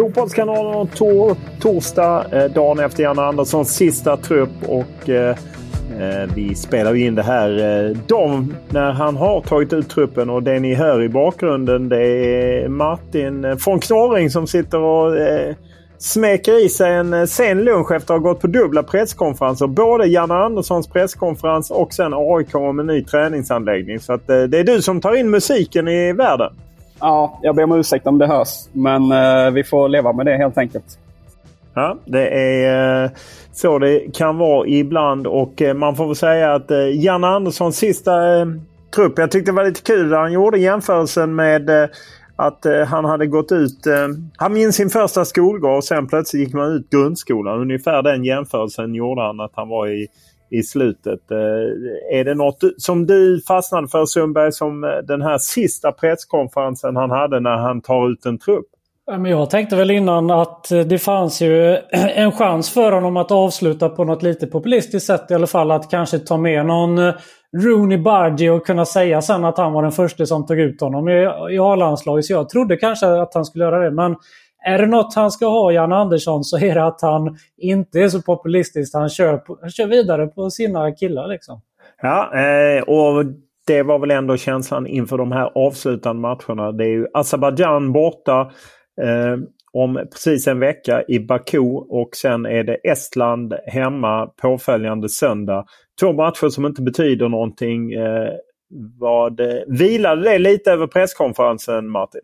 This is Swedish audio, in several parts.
Fotbollskanalen tor torsdag, eh, dagen efter Janne Anderssons sista trupp. och eh, eh Vi spelar in det här eh, dagen när han har tagit ut truppen. och Det ni hör i bakgrunden det är Martin eh, von från Knorring som sitter och eh, smeker i sig en eh, sen lunch efter att ha gått på dubbla presskonferenser. Både Janne Anderssons presskonferens och sen AIK om en ny träningsanläggning. Så att, eh, det är du som tar in musiken i världen. Ja, jag ber om ursäkt om det hörs. Men eh, vi får leva med det helt enkelt. Ja, det är eh, så det kan vara ibland och eh, man får väl säga att eh, Janne Anderssons sista eh, trupp. Jag tyckte det var lite kul. Han gjorde jämförelsen med eh, att eh, han hade gått ut. Eh, han minns sin första skolgång och sen plötsligt gick man ut grundskolan. Ungefär den jämförelsen gjorde han att han var i, i slutet. Eh, är det något som du fastnade för Sundberg som eh, den här sista presskonferensen han hade när han tar ut en trupp? Jag tänkte väl innan att eh, det fanns ju en chans för honom att avsluta på något lite populistiskt sätt i alla fall. Att kanske ta med någon Rooney Bardi och kunna säga sen att han var den första som tog ut honom i, i A-landslaget. Så jag trodde kanske att han skulle göra det. Men är det något han ska ha, Jan Andersson, så är det att han inte är så populistisk. Han kör, på, han kör vidare på sina killar liksom. Ja, eh, och det var väl ändå känslan inför de här avslutande matcherna. Det är ju Azerbajdzjan borta eh, om precis en vecka i Baku och sen är det Estland hemma påföljande söndag. Två matcher som inte betyder någonting. Eh, vad, eh, vilade det lite över presskonferensen Martin?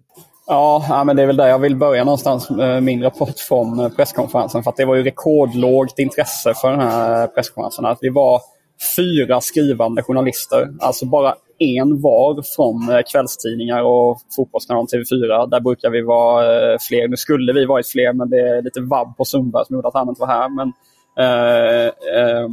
Ja, men det är väl där jag vill börja någonstans. Eh, min rapport från eh, presskonferensen. För att det var ju rekordlågt intresse för den här eh, presskonferensen. Att vi var fyra skrivande journalister. Alltså bara en var från kvällstidningar och Fotbollskanalen TV4. Där brukar vi vara fler. Nu skulle vi varit fler, men det är lite vabb på Sundberg som gjorde att han inte var här. Men, eh, eh,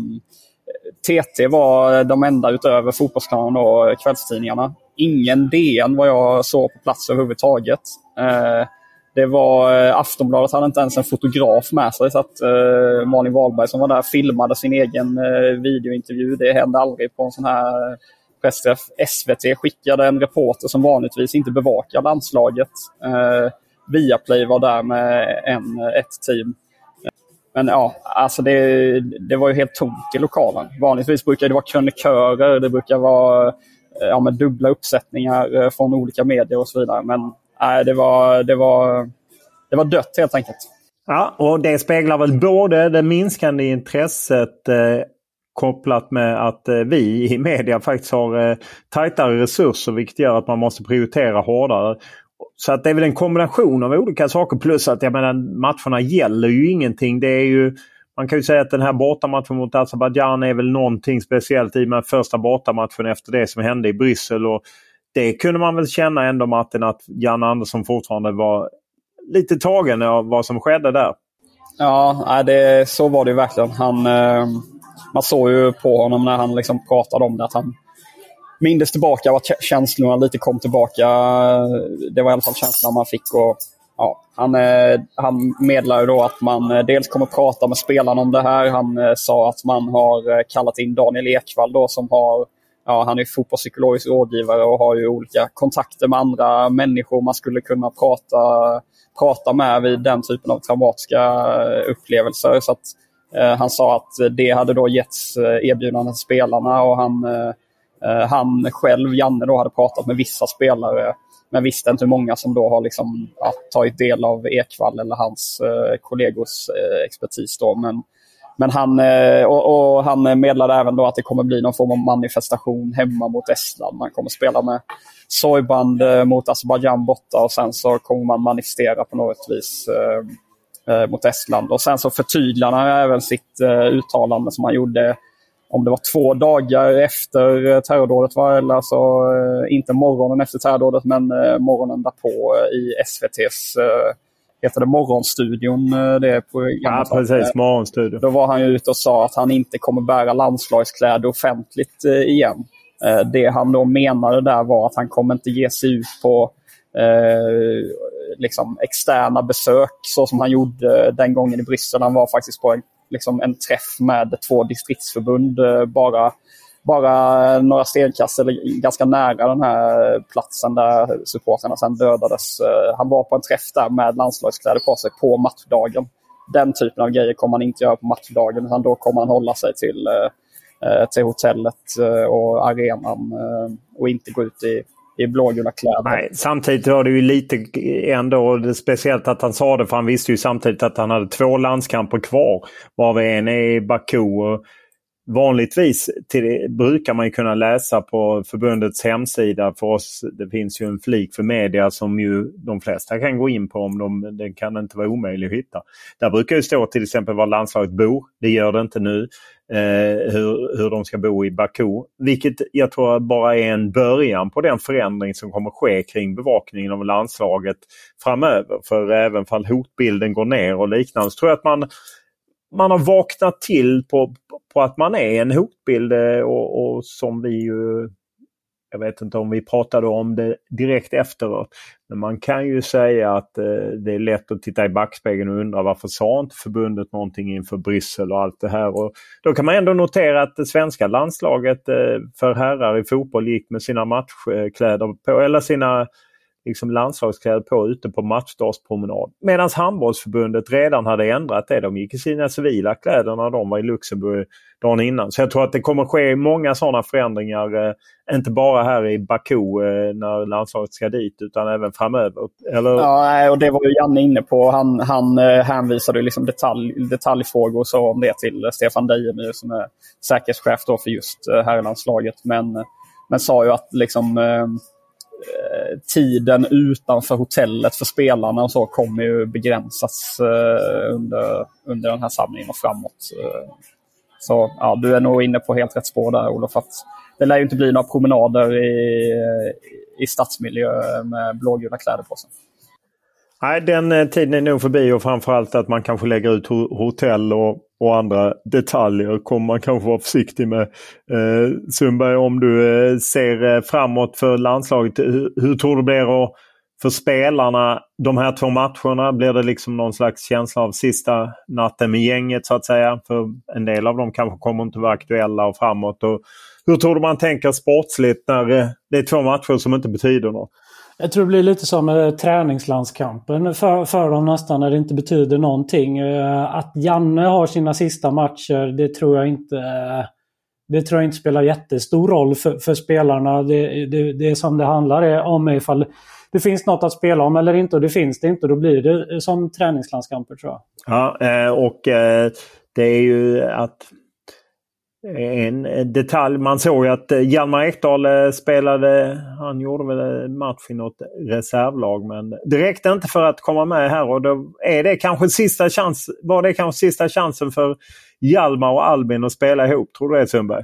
TT var de enda utöver Fotbollskanalen och kvällstidningarna. Ingen DN var jag såg på plats överhuvudtaget. Eh, det var, eh, Aftonbladet hade inte ens en fotograf med sig. Så att, eh, Malin Wahlberg som var där filmade sin egen eh, videointervju. Det hände aldrig på en sån här eh, pressträff. SVT skickade en reporter som vanligtvis inte bevakar landslaget. Eh, Viaplay var där med en, ett team. Men ja, alltså det, det var ju helt tomt i lokalen. Vanligtvis brukar det vara krönikörer, det brukar vara eh, ja, med dubbla uppsättningar eh, från olika medier och så vidare. Men nej, det, var, det, var, det var dött helt enkelt. Ja, och det speglar väl både det minskande intresset eh, kopplat med att eh, vi i media faktiskt har eh, tajtare resurser vilket gör att man måste prioritera hårdare. Så att det är väl en kombination av olika saker plus att jag menar matcherna gäller ju ingenting. Det är ju man kan ju säga att den här bortamatchen mot Azerbajdzjan är väl någonting speciellt i och med första bortamatchen efter det som hände i Bryssel. Och det kunde man väl känna ändå Martin att Jan Andersson fortfarande var lite tagen av vad som skedde där. Ja, det, så var det verkligen. Han, eh, man såg ju på honom när han liksom pratade om det att han mindes tillbaka och att känslorna lite kom tillbaka. Det var i alla fall känslan man fick. Och, ja, han, eh, han meddelade då att man eh, dels kommer prata med spelarna om det här. Han eh, sa att man har kallat in Daniel Ekvall då, som har ja, han är fotbollspsykologisk rådgivare och har ju olika kontakter med andra människor man skulle kunna prata, prata med vid den typen av traumatiska upplevelser. Så att, eh, han sa att det hade då getts erbjudanden till spelarna och han, eh, Eh, han själv, Janne, då, hade pratat med vissa spelare men visste inte hur många som då har liksom, ja, tagit del av Ekvall eller hans eh, kollegors eh, expertis. Då. Men men han, eh, och, och, han meddelade även då att det kommer bli någon form av manifestation hemma mot Estland. Man kommer spela med sorgband eh, mot Azerbajdzjan borta och sen så kommer man manifestera på något vis eh, eh mot Estland. Och sen så förtydligade han även sitt eh, uttalande som han gjorde om det var två dagar efter terrordådet, var, eller alltså, inte morgonen efter terrordådet men morgonen därpå i SVTs heter det Morgonstudion. Eh, det programmet. Ja, precis. Morgonstudion. Då var han ju ute och sa att han inte kommer bära landslagskläder offentligt eh, igen. Eh, det han då menade där var att han kommer inte ge sig ut på eh, liksom externa besök så som han gjorde den gången i Bryssel. Han var faktiskt på en, liksom en träff med två distriktsförbund eh, bara bara några stenkast eller ganska nära den här platsen där supportrarna sen dödades. Eh, han var på en träff där med landslagskläder på sig på matchdagen. Den typen av grejer kommer han inte göra på matchdagen utan då kommer han hålla sig till, eh, till hotellet och arenan och inte gå ut i i blågula kläder. Nej, samtidigt var det ju lite ändå speciellt att han sa det för han visste ju samtidigt att han hade två landskamper kvar. Varav en är i Baku. Och Vanligtvis till, brukar man kunna läsa på förbundets hemsida för oss. Det finns ju en flik för media som ju de flesta kan gå in på om de, den kan inte vara omöjlig att hitta. Där brukar det stå till exempel var landslaget bor. Det gör det inte nu. Eh, hur, hur de ska bo i Baku. Vilket jag tror bara är en början på den förändring som kommer ske kring bevakningen av landslaget framöver. För även fall hotbilden går ner och liknande så tror jag att man man har vaknat till på, på att man är en hotbild eh, och, och, som vi ju... Jag vet inte om vi pratade om det direkt efteråt. Men man kan ju säga att eh, det är lätt att titta i backspegeln och undra varför sa inte förbundet någonting inför Bryssel och allt det här. Och då kan man ändå notera att det svenska landslaget eh, för herrar i fotboll gick med sina matchkläder på, eller sina liksom landslagskläder på ute på matchdagspromenad. Medan handbollsförbundet redan hade ändrat det. De gick i sina civila kläder när de var i Luxemburg dagen innan. Så jag tror att det kommer ske många sådana förändringar. Eh, inte bara här i Baku eh, när landslaget ska dit utan även framöver. Eller... Ja, och det var ju Janne inne på. Han, han eh, hänvisade liksom detalj, detaljfrågor och så om det till eh, Stefan Dejemyr som är säkerhetschef då för just eh, herrlandslaget. Men, eh, men sa ju att liksom Eh, Eh, tiden utanför hotellet för spelarna och så kommer ju begränsas eh, under, under den här samlingen och framåt. Eh, så ja, du är nog inne på helt rätt spår där Olof. Att det lär ju inte bli några promenader i, i stadsmiljö med blågula kläder på sig. Nej, den eh, tiden är nog förbi och framförallt att man kanske lägger ut hotell och och andra detaljer kommer man kanske vara försiktig med. Eh, Sundberg, om du eh, ser eh, framåt för landslaget, hur, hur tror du det blir för spelarna de här två matcherna? Blir det liksom någon slags känsla av sista natten med gänget så att säga? För en del av dem kanske kommer inte vara aktuella och framåt. Och hur tror du man tänker sportsligt när eh, det är två matcher som inte betyder något? Jag tror det blir lite som med träningslandskampen för, för dem nästan när det inte betyder någonting. Eh, att Janne har sina sista matcher, det tror jag inte eh, det tror jag inte spelar jättestor roll för, för spelarna. Det, det, det som det handlar om är ifall det finns något att spela om eller inte. Och det finns det inte. Då blir det som träningslandskamper tror jag. Ja, och det är ju att en eh, detalj. Man såg ju att eh, Hjalmar Ekdal eh, spelade, han gjorde väl match i något reservlag men det räckte inte för att komma med här och då är det kanske sista chans, var det kanske sista chansen för Hjalmar och Albin att spela ihop. Tror du det Sundberg?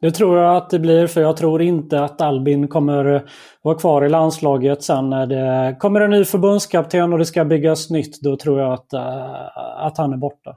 Det tror jag att det blir för jag tror inte att Albin kommer vara kvar i landslaget sen när det kommer en ny förbundskapten och det ska byggas nytt. Då tror jag att, att han är borta.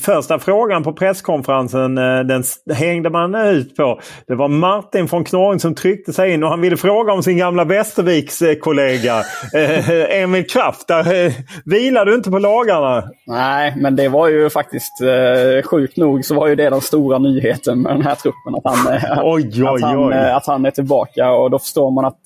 Första frågan på presskonferensen eh, den hängde man ut på. Det var Martin från Knorring som tryckte sig in och han ville fråga om sin gamla Västerviks eh, kollega eh, Emil Kraft. Där, vilar du inte på lagarna? Nej, men det var ju faktiskt sjukt nog så var ju det den stora nyheten med den här truppen. Att han, eh, Oj, oj, att han, oj. att han är tillbaka och då förstår man att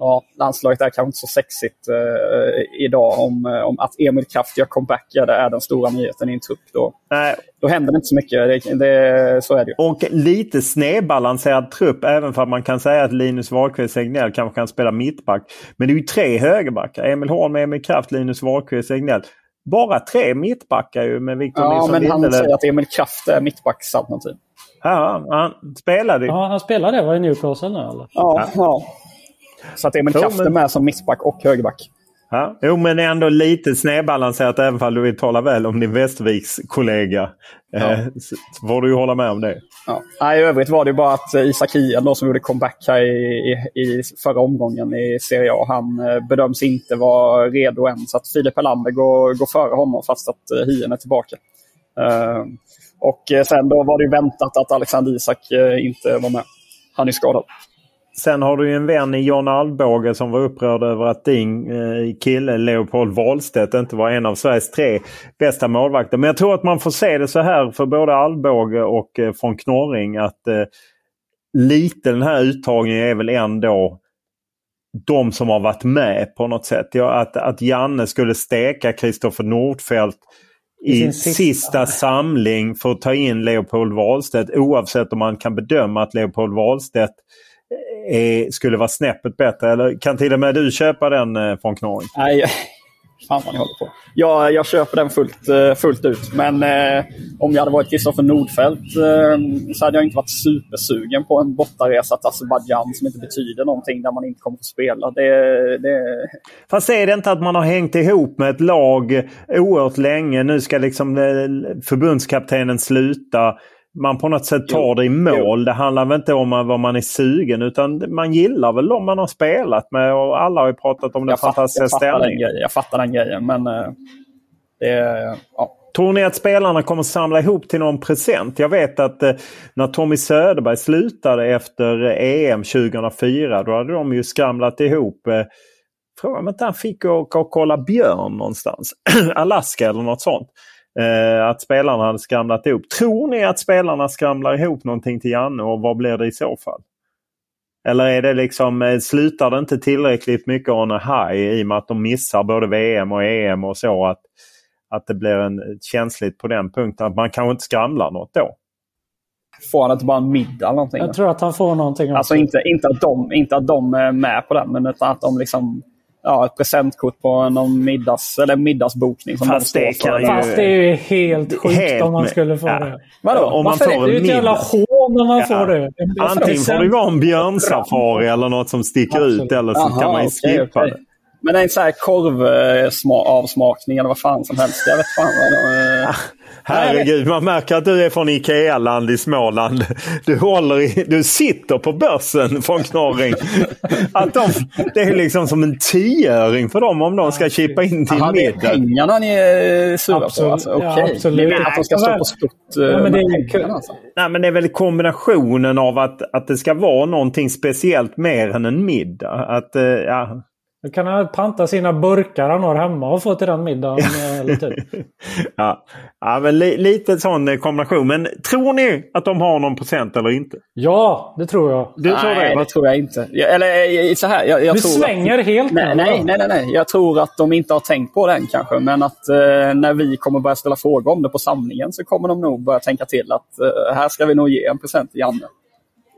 ja, landslaget är kanske inte så sexigt eh, idag om, eh, om att Emil Kraft gör comeback. Ja, det är den stora nyheten i en trupp. Då, Nej. då händer det inte så mycket. Det, det, så är det ju. Och lite snedbalanserad trupp även för att man kan säga att Linus Wahlqvist Egnell kanske kan spela mittback. Men det är ju tre högerbackar. Emil Holm, Emil Kraft, Linus Wahlqvist Egnell. Bara tre mittbackar ju med Victor Ja, Nilsson men han säger att Emil Kraft är mittbacksalternativ. Ja, han spelade ju. Ja, han spelar det var i Newcastle nu eller? Ja, ja. Så att Emil Kraft är med som mittback och högerback. Ja. Jo, men ändå lite snedbalanserat även om du vill tala väl om din Västerviks kollega. Ja. Eh, får du ju hålla med om det. Ja. Nej, I övrigt var det bara att eh, Isak Hien som gjorde comeback här i, i, i förra omgången i Serie A, han eh, bedöms inte vara redo än. Så att Filip Helander går, går före honom fast att eh, Hien är tillbaka. Eh, och eh, sen då var det ju väntat att Alexander Isak eh, inte var med. Han är skadad. Sen har du ju en vän i John Alvbåge som var upprörd över att din eh, kille Leopold Wahlstedt inte var en av Sveriges tre bästa målvakter. Men jag tror att man får se det så här för både Alvbåge och eh, från Knorring att eh, lite den här uttagningen är väl ändå de som har varit med på något sätt. Ja, att, att Janne skulle steka Kristoffer Nordfeldt I sista. sista. samling för att ta in Leopold Wahlstedt oavsett om man kan bedöma att Leopold Wahlstedt är, skulle vara snäppet bättre. Eller kan till och med du köpa den eh, från Knorring? Nej, fan vad ni håller på. Jag, jag köper den fullt, eh, fullt ut. Men eh, om jag hade varit Kristoffer Nordfeldt eh, så hade jag inte varit supersugen på en bortaresa till Azerbajdzjan som inte betyder någonting där man inte kommer att spela. Det, det, Fast är det inte att man har hängt ihop med ett lag oerhört länge. Nu ska liksom eh, förbundskaptenen sluta. Man på något sätt tar Jo. det i mål. Det handlar väl inte om vad man är sugen utan man gillar väl de man har spelat med. Och alla har ju pratat om den jag, fatt, fantastiska jag, fattar den ställningen. grejen, jag fattar den grejen. Men eh, det, ja. Tror ni att spelarna kommer samla ihop till någon present? Jag vet att eh, när Tommy Söderberg slutade efter eh, EM 2004 då hade de ju skramlat ihop. Eh, Frågan om inte han fick åka och kolla björn någonstans. Alaska eller något sånt. Eh, att spelarna hade skramlat ihop. Tror ni att spelarna skramlar ihop någonting till Janne och vad blir det i så fall? Eller är det liksom, eh, slutar det inte tillräckligt mycket on a high i och med att de missar både VM och EM och så att, att det blir en, känsligt på den punkten att man kanske inte skramlar något då? Får han inte bara en middag eller någonting? Jag tror att han får någonting. Alltså inte, inte, att de, inte att de är med på den, men utan att de liksom ja, ett presentkort på någon middags, eller middagsbokning. Som Fast de det kan ju- Fast det är ju helt sjukt Helt om man skulle få ja. det. Vadå? Om man Varför får det? en Det är ju ett jävla hån när man Ja. får det. Antingen får det vara en björnsafari eller något som sticker ut Absolut. eller så Jaha, kan man ju okej, skippa okej. det. Men det är en sån här korvavsmakning eller vad fan som helst. Jag vet fan vad det är. Herregud, man märker att du är från Ikea-land i Småland. Du, håller i, du sitter på börsen från Knorring. Att de, det är liksom som en tioöring för dem om de ska chippa in till Jaha, det är middag. pengarna ni är sura Absolut. på? Alltså, Ja, Okej. absolut. Ni vill att de ska stå Nej, på eh, Ja, men det är alltså. Nej, men det är väl kombinationen av att, att det ska vara någonting speciellt mer än en middag. Att, eh, ja, Då kan han panta sina burkar han har hemma och få till den middagen. eh, Eller typ. ja. ja men li, lite sån eh, kombination. Men tror ni att de har någon procent eller inte? Ja, det tror jag. Du tror nej, det? det tror jag inte. Jag, eller eh, så här, jag, jag Du tror svänger att, helt nej, nej, nej, nej, nej. Jag tror att de inte har tänkt på det än kanske. Men att eh, när vi kommer börja ställa frågor om det på samlingen så kommer de nog börja tänka till att eh, här ska vi nog ge en present till Janne.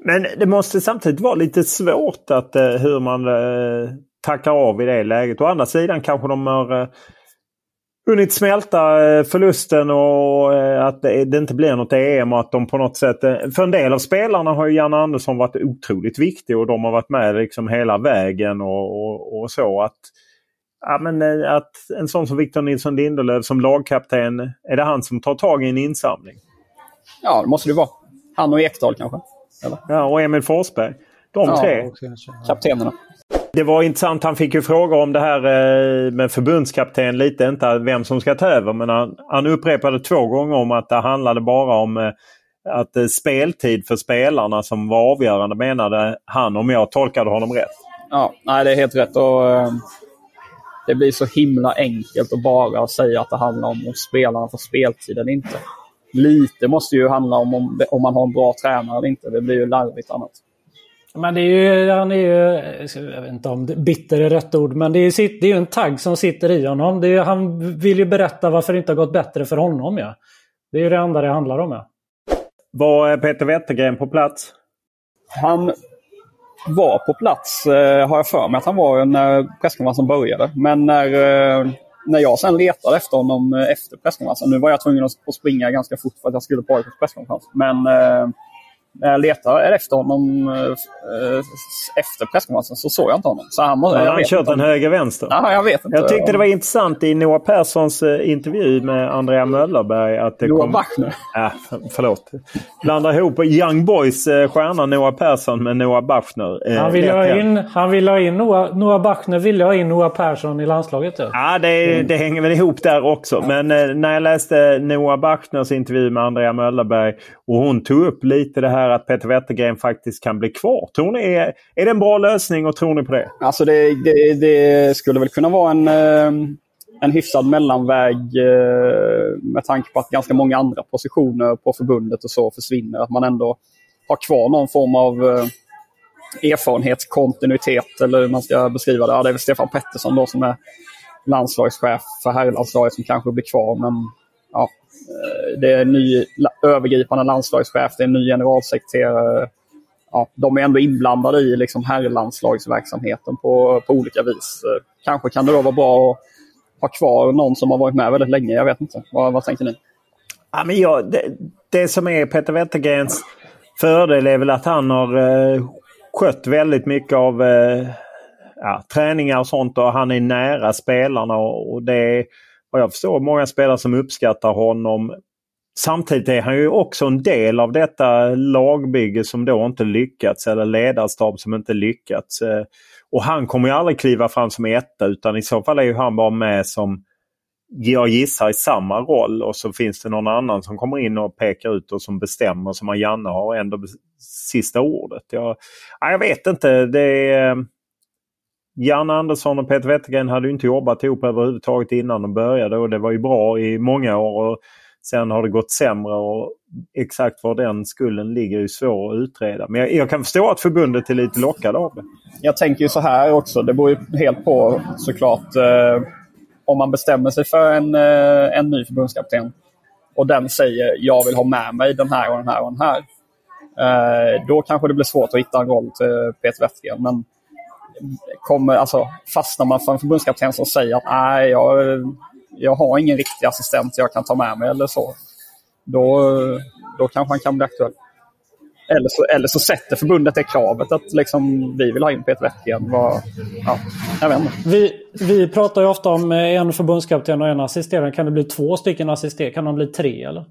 Men det måste samtidigt vara lite svårt att eh, hur man eh, tackar av i det läget. Å andra sidan kanske de har eh, hunnit smälta eh, förlusten och eh, att det, inte blir något EM och att de på något sätt... För en del av spelarna har ju Janne Andersson varit otroligt viktig och de har varit med liksom hela vägen och, och, och så. att Ja, men att en sån som Victor Nilsson Lindelöf som lagkapten, är det han som tar tag i en insamling? Ja, det måste det vara. Han och Ekdal kanske. Eller? Ja, och Emil Forsberg. De Ja. tre. Kaptenerna. Det var intressant. Han fick ju fråga om det här eh, med förbundskapten lite. Inte vem som ska ta över. Men han, han upprepade två gånger om att det handlade bara om eh, att eh, speltid för spelarna som var avgörande menade han om jag tolkade honom rätt. Ja, nej, det är helt rätt. Och, det blir så himla enkelt att bara säga att det handlar om om spelarna får speltid eller inte. Lite måste ju handla om om, om man har en bra tränare eller inte. Det blir ju larvigt annat. Men det är ju, han är ju, jag vet inte om det- bitter är rätt ord, men det är, ju det är ju en tagg som sitter i honom. Det är, han vill ju berätta varför det inte har gått bättre för honom. Ja. Det är ju det enda det handlar om. Ja. Var är Peter Wettergren på plats? Han var på plats, eh, har jag för mig att han var när presskonferensen började. Men när, eh, när jag sen letade efter honom eh, efter presskonferensen. Nu var jag tvungen att springa ganska fort för att jag skulle på presskonferens. Men eh, när jag letade efter honom eh, eh, efter presskonferensen så såg jag inte honom. Så han, må- Har jag han vet kört inte en om- höger-vänster? Ja, jag vet inte. Jag tyckte det var intressant i Noah Perssons eh, intervju med Andrea Möllerberg. Att det Noah kom... Bachner. Ja, förlåt. Blandar ihop Young Boys eh, stjärna Noah Persson med Noah Bachner. Eh, Han ville lätt ha in, han ville ha in Noah, Noah Bachner ville ha in Noah Persson i landslaget. Ja. Ja, det, det hänger väl ihop där också. Men eh, när jag läste Noah Bachners intervju med Andrea Möllerberg och hon tog upp lite det här att Peter Wettergren faktiskt kan bli kvar. Tror ni är, är det en bra lösning och tror ni på det? Alltså det, det, det skulle väl kunna vara en, eh, en hyfsad mellanväg eh, med tanke på att ganska många andra positioner på förbundet och så försvinner. Att man ändå har kvar någon form av eh, erfarenhetskontinuitet eller hur man ska beskriva det. Ja, det är väl Stefan Pettersson då som är landslagschef för herrlandslaget som kanske blir kvar. Men ja, eh, det är en ny la- övergripande landslagschef, det är en ny generalsekreterare. Ja, de är ändå inblandade i liksom herrlandslagsverksamheten på, på olika vis. Eh, kanske kan det då vara bra att ha kvar någon som har varit med väldigt länge. Jag vet inte. Vad, vad tänker ni? Ja, men jag, det, det som är Peter Wettergrens fördel är väl att han har eh, skött väldigt mycket av eh, ja, träningar och sånt och han är nära spelarna. Och, och det är vad jag förstår många spelare som uppskattar honom. Samtidigt är han ju också en del av detta lagbygge som då inte lyckats eller ledarstab som inte lyckats. Eh, och han kommer ju aldrig kliva fram som etta utan i så fall är ju han bara med som jag gissar i samma roll och så finns det någon annan som kommer in och pekar ut och som bestämmer som Janne har ändå sista ordet. Jag, jag vet inte. Det är, eh, Janne Andersson och Peter Wettergren hade ju inte jobbat ihop överhuvudtaget innan de började och det var ju bra i många år. Och sen har det gått sämre och exakt var den skulden ligger är svår att utreda. Men jag, jag kan förstå att förbundet är lite lockade av det. Jag tänker ju så här också. Det beror ju helt på såklart. Eh, om man bestämmer sig för en, eh, en ny förbundskapten och den säger jag vill ha med mig den här och den här och den här. Eh, då kanske det blir svårt att hitta en roll till Peter Wettergren. Men kommer, alltså, fastnar man för en förbundskapten som säger att nej, jag, jag har ingen riktig assistent jag kan ta med mig eller så. Då, då kanske han kan bli aktuell. Eller så, eller så sätter förbundet det kravet att liksom, vi vill ha in Peter Wettergren. Ja, jag vet inte. Vi, vi pratar ju ofta om en förbundskapten och en assisterande. Kan det bli två stycken assisterande? Kan de bli tre eller?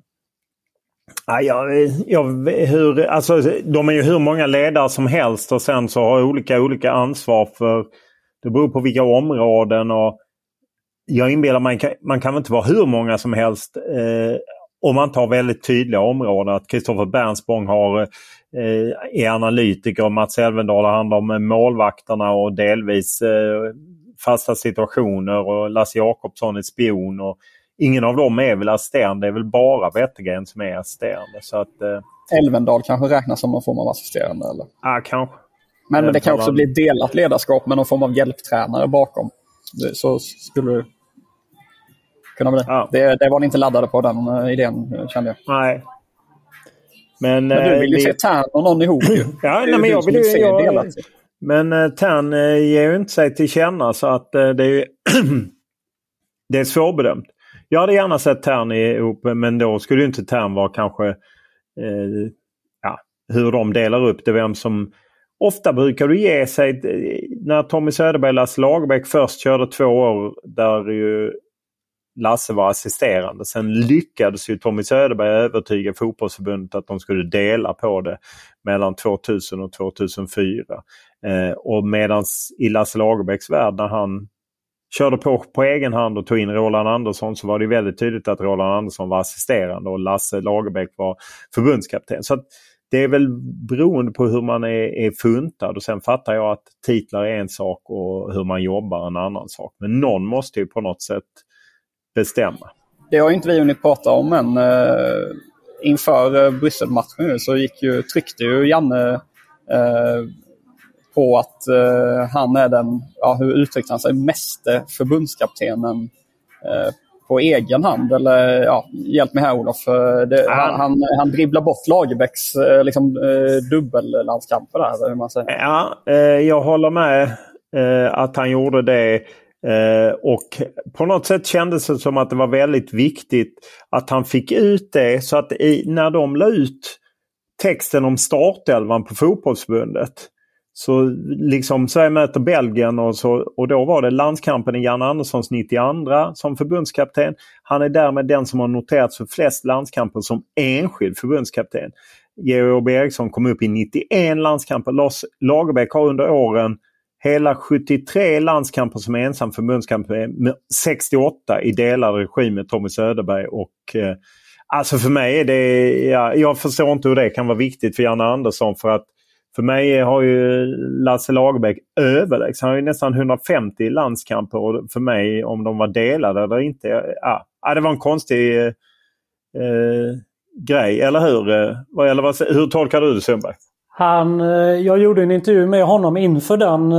Ja, jag, jag, hur, alltså, de är ju hur många ledare som helst och sen så har olika olika ansvar för... Det beror på vilka områden och jag inbillar mig man kan väl inte vara hur många som helst eh, om man tar väldigt tydliga områden. Att Kristoffer Bernsbong har, eh, är analytiker och Mats Elvendal handlar om målvakterna och delvis eh, fasta situationer och Lasse Jakobsson är spion. Och ingen av dem är väl assisterande. Det är väl bara Wettergren som är assisterande. Så att, eh... Elvendal kanske räknas som någon form av assisterande? Eller? Ja, kanske. Men, men det kan också bli delat ledarskap med någon form av hjälptränare bakom. Så skulle det kunna bli. Ja. Det, det var ni inte laddade på den uh, idén kände jag. Nej. Men, men du vill ju vi... se Tern och någon ihop ju. ja, nej, men jag vill ju se jag... delat. Men uh, Tern ger ju inte sig till känna så att det är ju det är svårbedömt. Jag hade gärna sett Tern ihop men då skulle inte Tern vara kanske eh, ja, hur de delar upp det. Vem som Ofta brukar du ge sig eh, när Tommy Söderberg och Lasse Lagerbäck först körde två år där ju Lasse var assisterande. Sen lyckades ju Tommy Söderberg övertyga fotbollsförbundet att de skulle dela på det mellan 2000 och 2004. Eh, och medans i Lasse Lagerbäcks värld när han körde på på egen hand och tog in Roland Andersson så var det väldigt tydligt att Roland Andersson var assisterande och Lasse Lagerbäck var förbundskapten. Så det är väl beroende på hur man är, är funtad och sen fattar jag att titlar är en sak och hur man jobbar en annan sak. Men någon måste ju på något sätt bestämma. Det har inte vi hunnit prata om än. Eh, inför eh, Brysselmatchen så gick ju, tryckte ju Janne eh, på att uh, han är den, ja, hur uttryckte han sig, meste förbundskaptenen på egen hand. Eller ja, hjälp mig här Olof. Det, han, han, han dribblar bort Lagerbäcks liksom, dubbellandskamper där. Hur man säger. Ja, jag håller med att han gjorde det. Eh, och på något sätt kändes det som att det var väldigt viktigt att han fick ut det så att i, när de la ut texten om startelvan på fotbollsförbundet så liksom Sverige möter Belgien och, så, och då var det landskampen i Jan Anderssons 92 som förbundskapten. Han är därmed den som har noterats för flest landskamper som enskild förbundskapten. Georg Åberg Eriksson kom upp i 91 landskamper. Lars Lagerbäck har under åren hela 73 landskamper som ensam förbundskapten 68 i delad regi med Tommy Söderberg. Och, eh, alltså för mig är det... Ja, jag förstår inte hur det kan vara viktigt för Janne Andersson för att för mig har ju Lasse Lagerbäck överlägset. Han har ju nästan 150 landskamper och för mig om de var delade eller inte. Ja, det var en konstig eh, eh grej, eller hur? Eh, eller vad, hur tolkar du det Sundberg? Han, eh, jag gjorde en intervju med honom inför den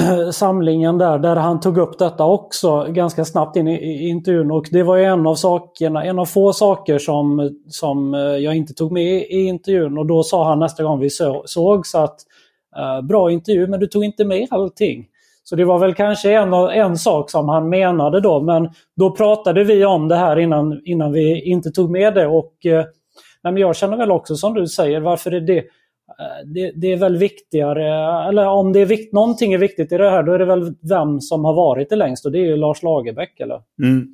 samlingen där, där han tog upp detta också ganska snabbt in i, intervjun. Och det var en av sakerna, en av få saker som, som eh, jag inte tog med i intervjun. Och då sa han nästa gång vi sågs att eh, bra intervju men du tog inte med allting. Så det var väl kanske en, en sak som han menade då. Men då pratade vi om det här innan, innan vi inte tog med det. Och, eh, men jag känner väl också som du säger, varför är det Eh, det, det, är väl viktigare, eller om det är vikt, någonting är viktigt i det här, då är det väl vem som har varit det längst och det är ju Lars Lagerbäck eller? Mm.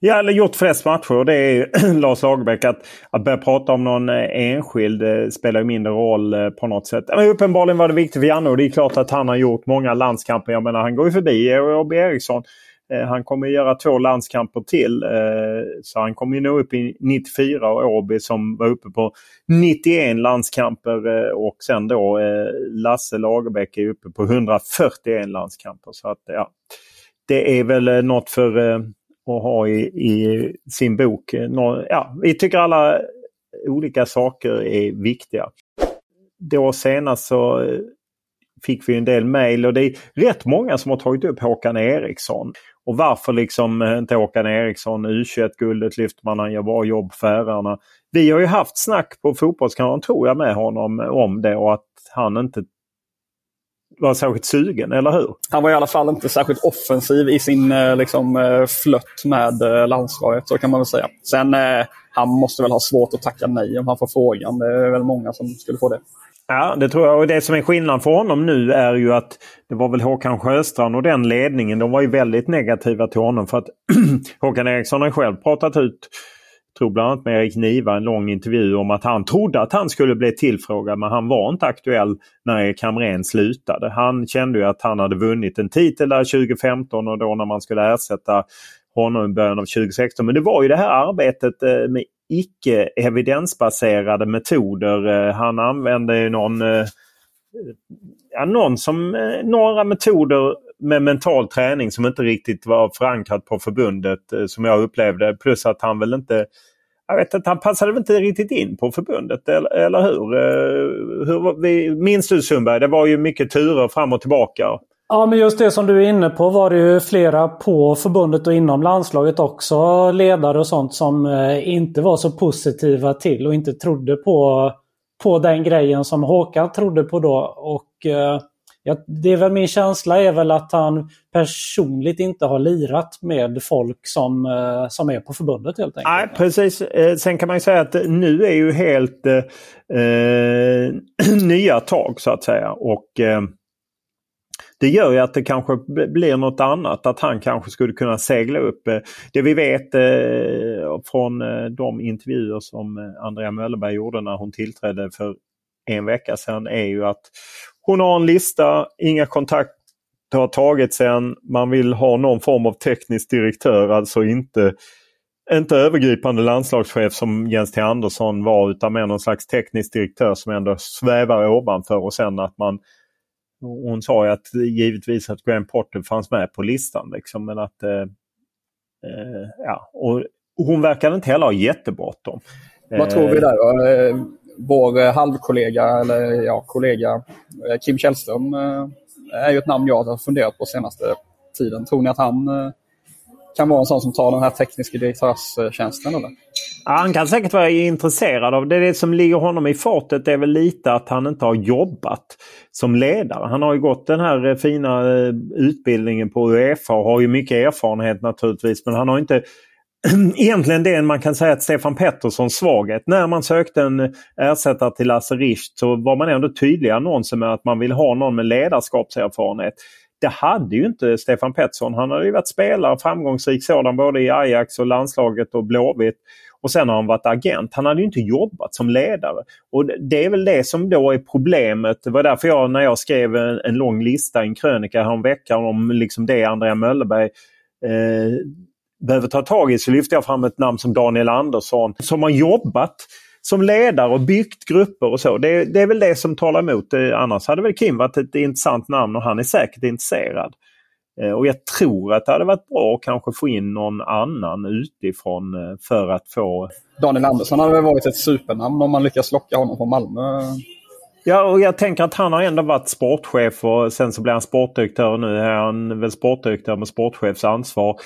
Ja, eller gjort flest matcher. Det är ju Lars Lagerbäck. Att, att börja prata om någon eh, enskild eh, spelar ju mindre roll på något sätt. Men uppenbarligen var det viktigt för Janne och det är klart att han har gjort många landskamper. Jag menar, han går ju förbi Georg Eriksson. Eh, han kommer göra två landskamper till. Eh, så han kommer nå upp i 94 och Åby som var uppe på 91 landskamper. Eh, och sen då Lasse Lagerbäck är uppe på 141 landskamper. Så att ja, Det är väl något för att ha i, i sin bok. Ja, vi tycker alla olika saker är viktiga. Då senast så fick vi en del mejl och det är rätt många som har tagit upp Håkan Eriksson. Och varför liksom eh, inte Håkan Eriksson, U21-guldet lyfter man, han gör bra jobb för Färöarna. Vi har ju haft snack på Fotbollskanalen tror jag med honom om det och att han inte var särskilt sugen, eller hur? Han var i alla fall inte särskilt offensiv i sin eh, liksom, eh, flött med landslaget, så kan man väl säga. Sen, han måste väl ha svårt att tacka nej om han får frågan. Det är väl många som skulle få det. Ja, det tror jag. Och det som är skillnad för honom nu är ju att det var väl Håkan Sjöstrand och den ledningen. De var ju väldigt negativa till honom för att Håkan Eriksson har själv pratat ut tror bland annat med Erik Niva en lång intervju om att han trodde att han skulle bli tillfrågad men han var inte aktuell när Erik Hamrén slutade. Han kände ju att han hade vunnit en titel där 2015 och då när man skulle ersätta honom i början av 2016. Men det var ju det här arbetet eh, med icke evidensbaserade metoder. Eh, han använde ju någon, eh, ja, någon som, eh, några metoder med mental träning som inte riktigt var förankrat på förbundet som jag upplevde. Plus att han väl inte jag vet inte, han passade väl inte riktigt in på förbundet, eller, eller hur? hur vi, minns du Sundberg? Det var ju mycket turer fram och tillbaka. Ja, men just det som du är inne på var det ju flera på förbundet och inom landslaget också. Ledare och sånt som eh, inte var så positiva till och inte trodde på, på den grejen som Håkan trodde på då. Och eh, ja, det är väl min känsla är väl att han personligt inte har lirat med folk som, eh, som är på förbundet helt enkelt. Nej, precis. Eh, sen kan man ju säga att nu är ju helt eh, eh nya tag så att säga. Och eh, det gör ju att det kanske blir något annat. Att han kanske skulle kunna segla upp. Eh, det vi vet eh, från eh, de intervjuer som Andrea Möllerberg gjorde när hon tillträdde för en vecka sedan är ju att hon har en lista, inga kontakter har tagits än. Man vill ha någon form av teknisk direktör, alltså inte inte övergripande landslagschef som Jens T Andersson var utan mer någon slags teknisk direktör som ändå svävar ovanför och sen att man hon sa ju att givetvis att Graham Potter fanns med på listan. Liksom, men att, eh, eh, ja, och hon verkade inte heller ha jättebråttom. Vad tror vi där då? Eh, vår halvkollega, eller ja, kollega Kim Källström är ju ett namn jag har funderat på senaste tiden. Tror ni att han kan vara en sån som tar den här tekniska direktörstjänsten? Eller? Ja, han kan säkert vara intresserad av det. Det som ligger honom i fatet är väl lite att han inte har jobbat som ledare. Han har ju gått den här eh, fina eh, utbildningen på Uefa och har ju mycket erfarenhet naturligtvis. Men han har inte egentligen det man kan säga att Stefan Petterssons svaghet. När man sökte en eh, ersättare till Lasse Richt så var man ändå tydlig i annonsen med att man vill ha någon med ledarskapserfarenhet. Det hade ju inte Stefan Pettersson. Han hade ju varit spelare, framgångsrik sådan både i Ajax och landslaget och Blåvitt. Och sen har han varit agent. Han hade ju inte jobbat som ledare. Och Det är väl det som då är problemet. Det var därför jag när jag skrev en, en lång lista, en krönika häromveckan om liksom det Andrea Möllerberg eh, behöver ta tag i så lyfte jag fram ett namn som Daniel Andersson som har jobbat som ledare och byggt grupper och så. Det, det är väl det som talar emot. Det. Annars hade väl Kim varit ett intressant namn och han är säkert intresserad. Eh, och jag tror att det hade varit bra att kanske få in någon annan utifrån eh, för att få... Daniel Andersson hade väl varit ett supernamn om man lyckas locka honom från Malmö. Ja, och jag tänker att han har ändå varit sportchef och sen så blir han sportdirektör. Nu är han väl sportdirektör med sportchefs ansvar.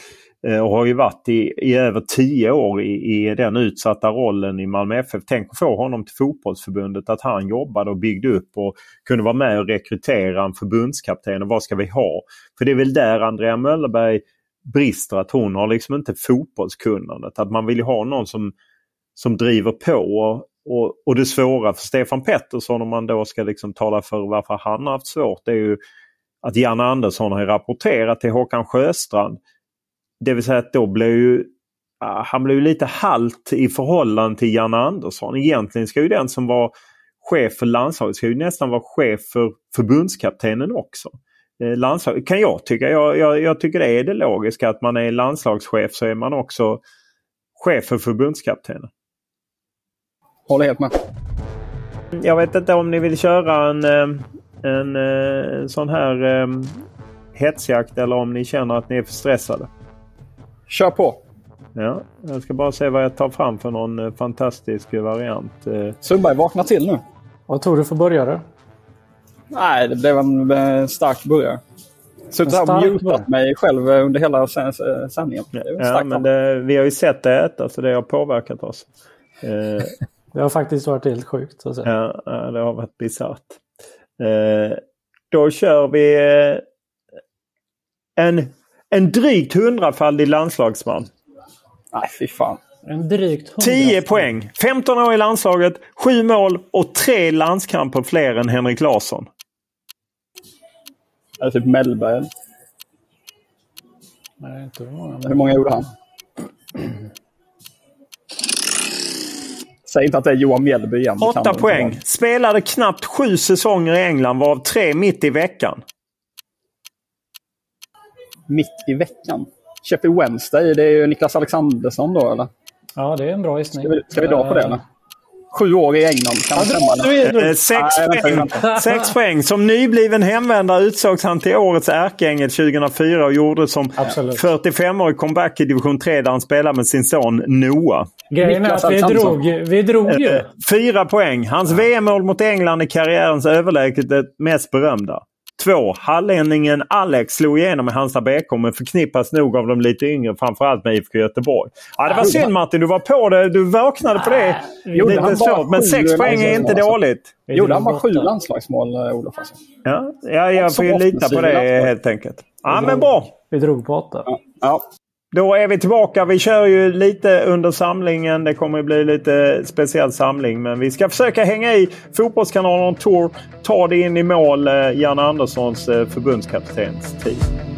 Eh, och har ju varit i, i över tio år i, i, den utsatta rollen i Malmö FF. Tänk att få honom till fotbollsförbundet, att han jobbade och byggde upp och kunde vara med och rekrytera en förbundskapten. Och vad ska vi ha? För det är väl där Andrea Möllerberg brister, att hon har liksom inte fotbollskunnandet. Att man vill ha någon som, som driver på. Och, och, och det svåra för Stefan Pettersson om man då ska liksom tala för varför han har haft svårt, det är ju att Janne Andersson har rapporterat till Håkan Sjöstrand det vill säga att då blir ju han blev lite halt i förhållande till Janne Andersson. Egentligen ska ju den som var chef för landslaget ska ju nästan vara chef för förbundskaptenen också. Eh, landslag, kan jag tycka. Jag, jag, jag, tycker det är det logiska att man är landslagschef så är man också chef för förbundskaptenen. Håller helt med. Jag vet inte om ni vill köra en, eh, en, en eh, sån här hetsjakt eller om ni känner att ni är för stressade. Kör på! Ja, jag ska bara se vad jag tar fram för någon eh, fantastisk variant. Eh. Sundberg, vakna till nu! Vad tror du för börjare? Nej, det blev en eh, stark börjare. Suttit här och mutat mig själv under hela sändningen. Ja, men det, vi har ju sett det äta så det har påverkat oss. det har faktiskt varit helt sjukt. Så att säga. Ja, det har varit bisarrt. Då kör vi eh, en, en drygt hundrafaldig landslagsman. Nej, fy fan. En drygt 100. 10 poäng. 15 år i landslaget, 7 mål och 3 landskamper fler än Henrik Larsson. Är det typ Mellberg? Nej, inte hur många. Hur många gjorde han? Säg inte att det är Johan Mjällby igen. Det kan 8 det inte poäng. Spelade knappt 7 säsonger i England varav 3 mitt i veckan. Mitt i veckan. Sheffield Wednesday, det är ju Niklas Alexandersson då eller? Ja, det är en bra gissning. Ska vi, ska vi dra på det eller? Sju år i England, kan det eller? är, Eh, Sex Nej, vänta, poäng. vänta. Sex poäng. Som nybliven hemvändare utsågs han till årets ärkeängel 2004 och gjorde som Absolut. 45-årig comeback i division 3 där han spelade med sin son Noah. Grejen är att vi drog, vi drog ju. Eh, Fyra poäng. Hans VM-mål mot England är karriärens överlägset det mest berömda. Två. Hallänningen Alex slog igenom i Halmstad BK men förknippas nog av de lite yngre framförallt med IFK Göteborg. Ja, det var synd Martin, du var på det. Du vaknade på det. Gjorde han Lite bara svårt. Men sju sex poäng är inte alltså? dåligt. Gjorde han bara sju landslagsmål, eh, Olof? Alltså? Ja, ja jag får lita på det helt enkelt. Ja, men bra. Vi drog på åtta. Ja. Då är vi tillbaka. Vi kör ju lite under samlingen. Det kommer bli lite speciell samling. Men vi ska försöka hänga i Fotbollskanalen Tour. Ta det in i mål. Janne Jan Anderssons eh, förbundskaptenstid. tid.